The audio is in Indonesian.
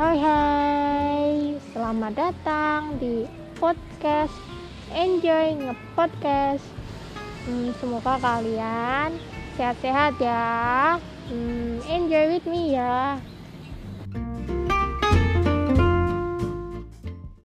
Hai hai, selamat datang di podcast. Enjoy Ngepodcast. Hmm, Semoga kalian sehat-sehat ya. Hmm, Enjoy with me ya.